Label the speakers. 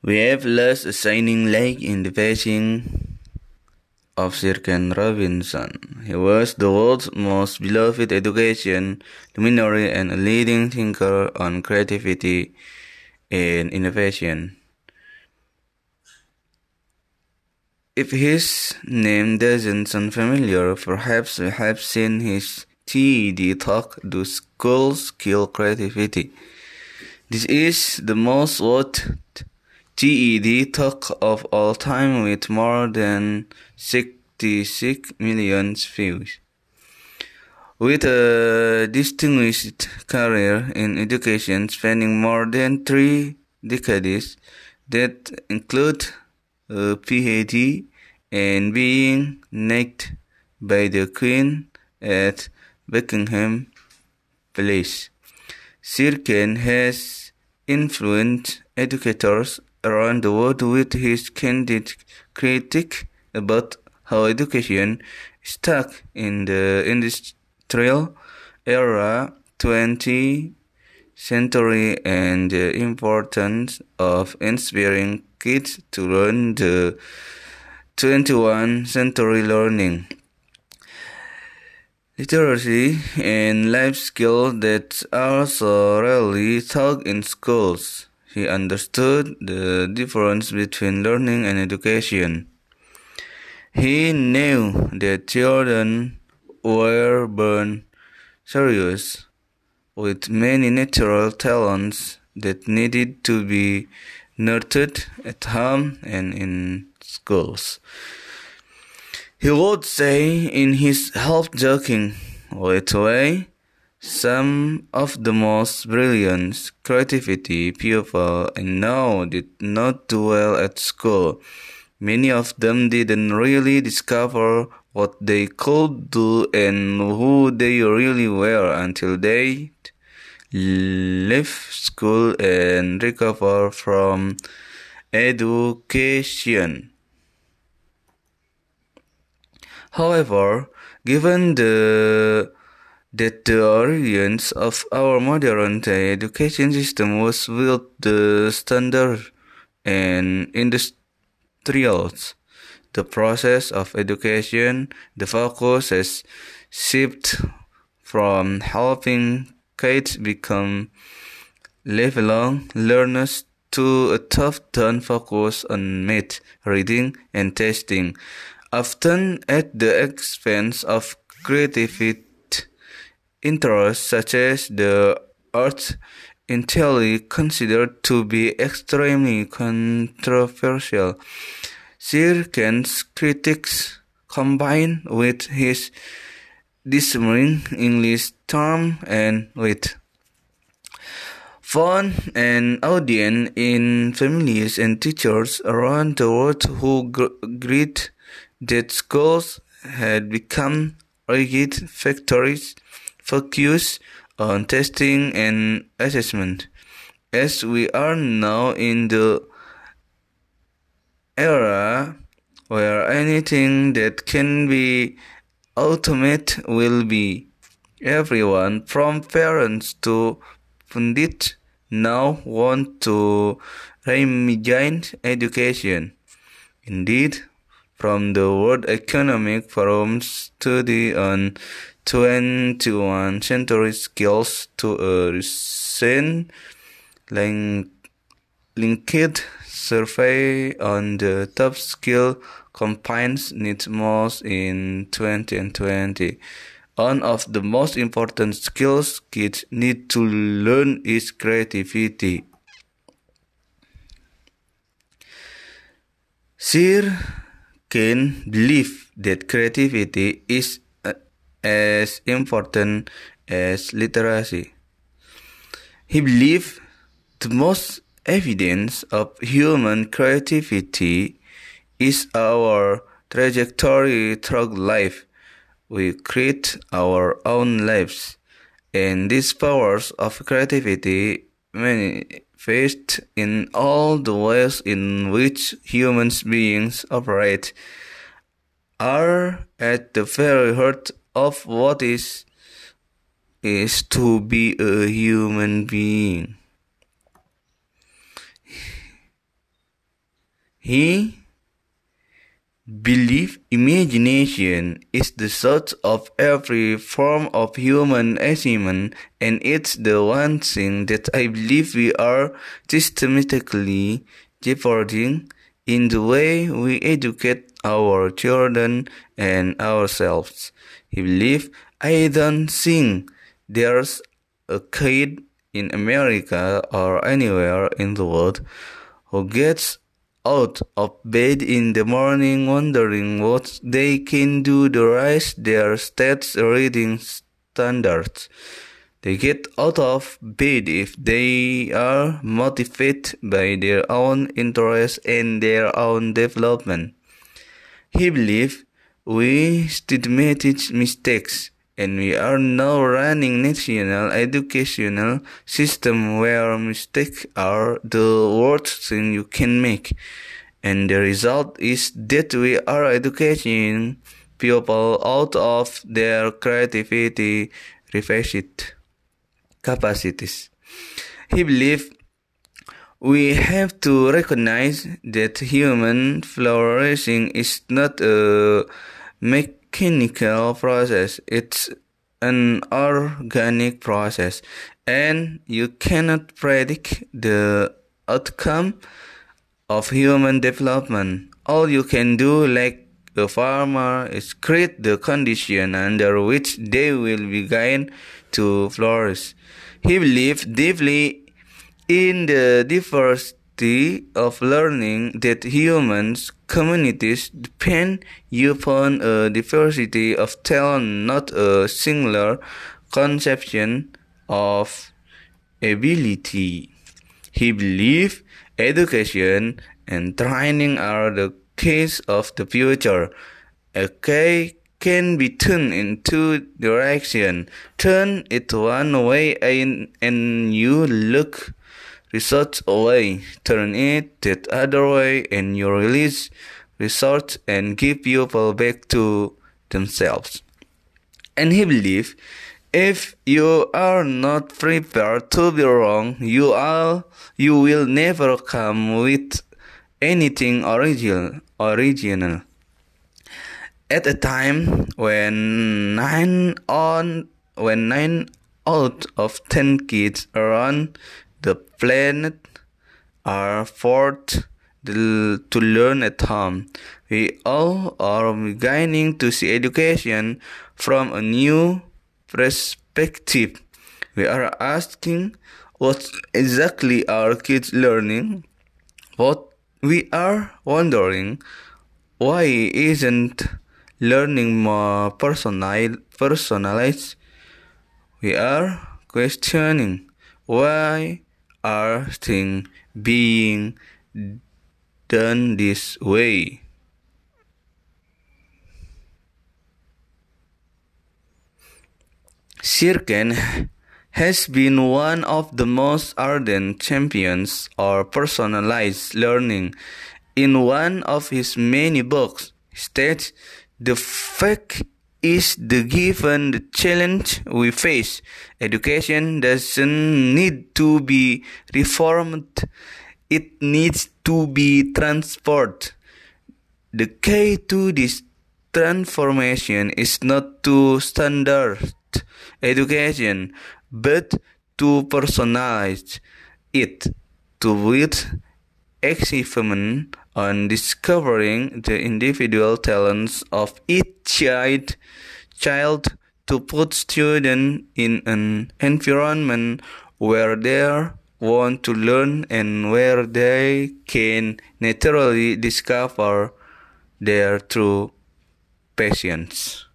Speaker 1: We have lost a shining light in the passing of Sir Ken Robinson. He was the world's most beloved education luminary and a leading thinker on creativity and innovation. If his name doesn't sound familiar, perhaps you have seen his TED talk, Do Schools Kill Creativity? This is the most watched TED talk of all time with more than 66 million views. With a distinguished career in education spanning more than three decades that include a PhD and being knighted by the Queen at Buckingham Palace. Sir Ken has influenced educators around the world with his candid critique about how education stuck in the industrial era 20th century and the importance of inspiring kids to learn the 21st century learning literacy and life skills that are so rarely taught in schools. He understood the difference between learning and education. He knew that children were born serious with many natural talents that needed to be nurtured at home and in schools. He would say in his half joking way some of the most brilliant creativity people I know did not do well at school. Many of them didn't really discover what they could do and who they really were until they left school and recover from education. However, given the that the origins of our modern day education system was built the standard and industrials. The process of education, the focus has shifted from helping kids become lifelong learners to a top-down focus on math, reading, and testing, often at the expense of creativity interests such as the arts entirely considered to be extremely controversial. Sir Ken's critics combined with his discerning English charm and wit found an audience in families and teachers around the world who agreed that schools had become rigid factories focus on testing and assessment. As we are now in the era where anything that can be automated will be. Everyone from parents to pundit now want to reimagine education. Indeed, from the World Economic Forum's study on 21st century skills to a recent link, linked survey on the top skill companies need most in 2020. One of the most important skills kids need to learn is creativity. Sir Ken believe that creativity is as important as literacy. He believed the most evidence of human creativity is our trajectory through life. We create our own lives, and these powers of creativity manifest in all the ways in which human beings operate are at the very heart of what is is to be a human being. He believe imagination is the source of every form of human achievement and it's the one thing that I believe we are systematically jeopardizing in the way we educate our children and ourselves. He believed I don't think there's a kid in America or anywhere in the world who gets out of bed in the morning wondering what they can do to raise their stats reading standards. They get out of bed if they are motivated by their own interests and their own development. He believes we stigmatize mistakes and we are now running national educational system where mistakes are the worst thing you can make. And the result is that we are educating people out of their creativity refreshed capacities. He believes we have to recognize that human flourishing is not a mechanical process, it's an organic process, and you cannot predict the outcome of human development. All you can do, like a farmer, is create the condition under which they will begin to flourish. He believed deeply in the diversity of learning that humans communities depend upon a diversity of talent, not a singular conception of ability. He believed education and training are the keys of the future. A key can be turned in two directions. Turn it one way and, and you look results away, turn it that other way, and you release results and give people back to themselves. And he believed if you are not prepared to be wrong, you are you will never come with anything original original. At a time when nine on when nine out of ten kids around the planet are forced to learn at home. We all are beginning to see education from a new perspective. We are asking what exactly are kids learning? What we are wondering why isn't learning more personal, personalized? We are questioning why are things being done this way. Sir Ken has been one of the most ardent champions of personalized learning. In one of his many books, states the fact is the given the challenge we face. Education doesn't need to be reformed. It needs to be transformed. The key to this transformation is not to standard education, but to personalize it, to with achievement on discovering the individual talents of each child, child to put students in an environment where they want to learn and where they can naturally discover their true passions.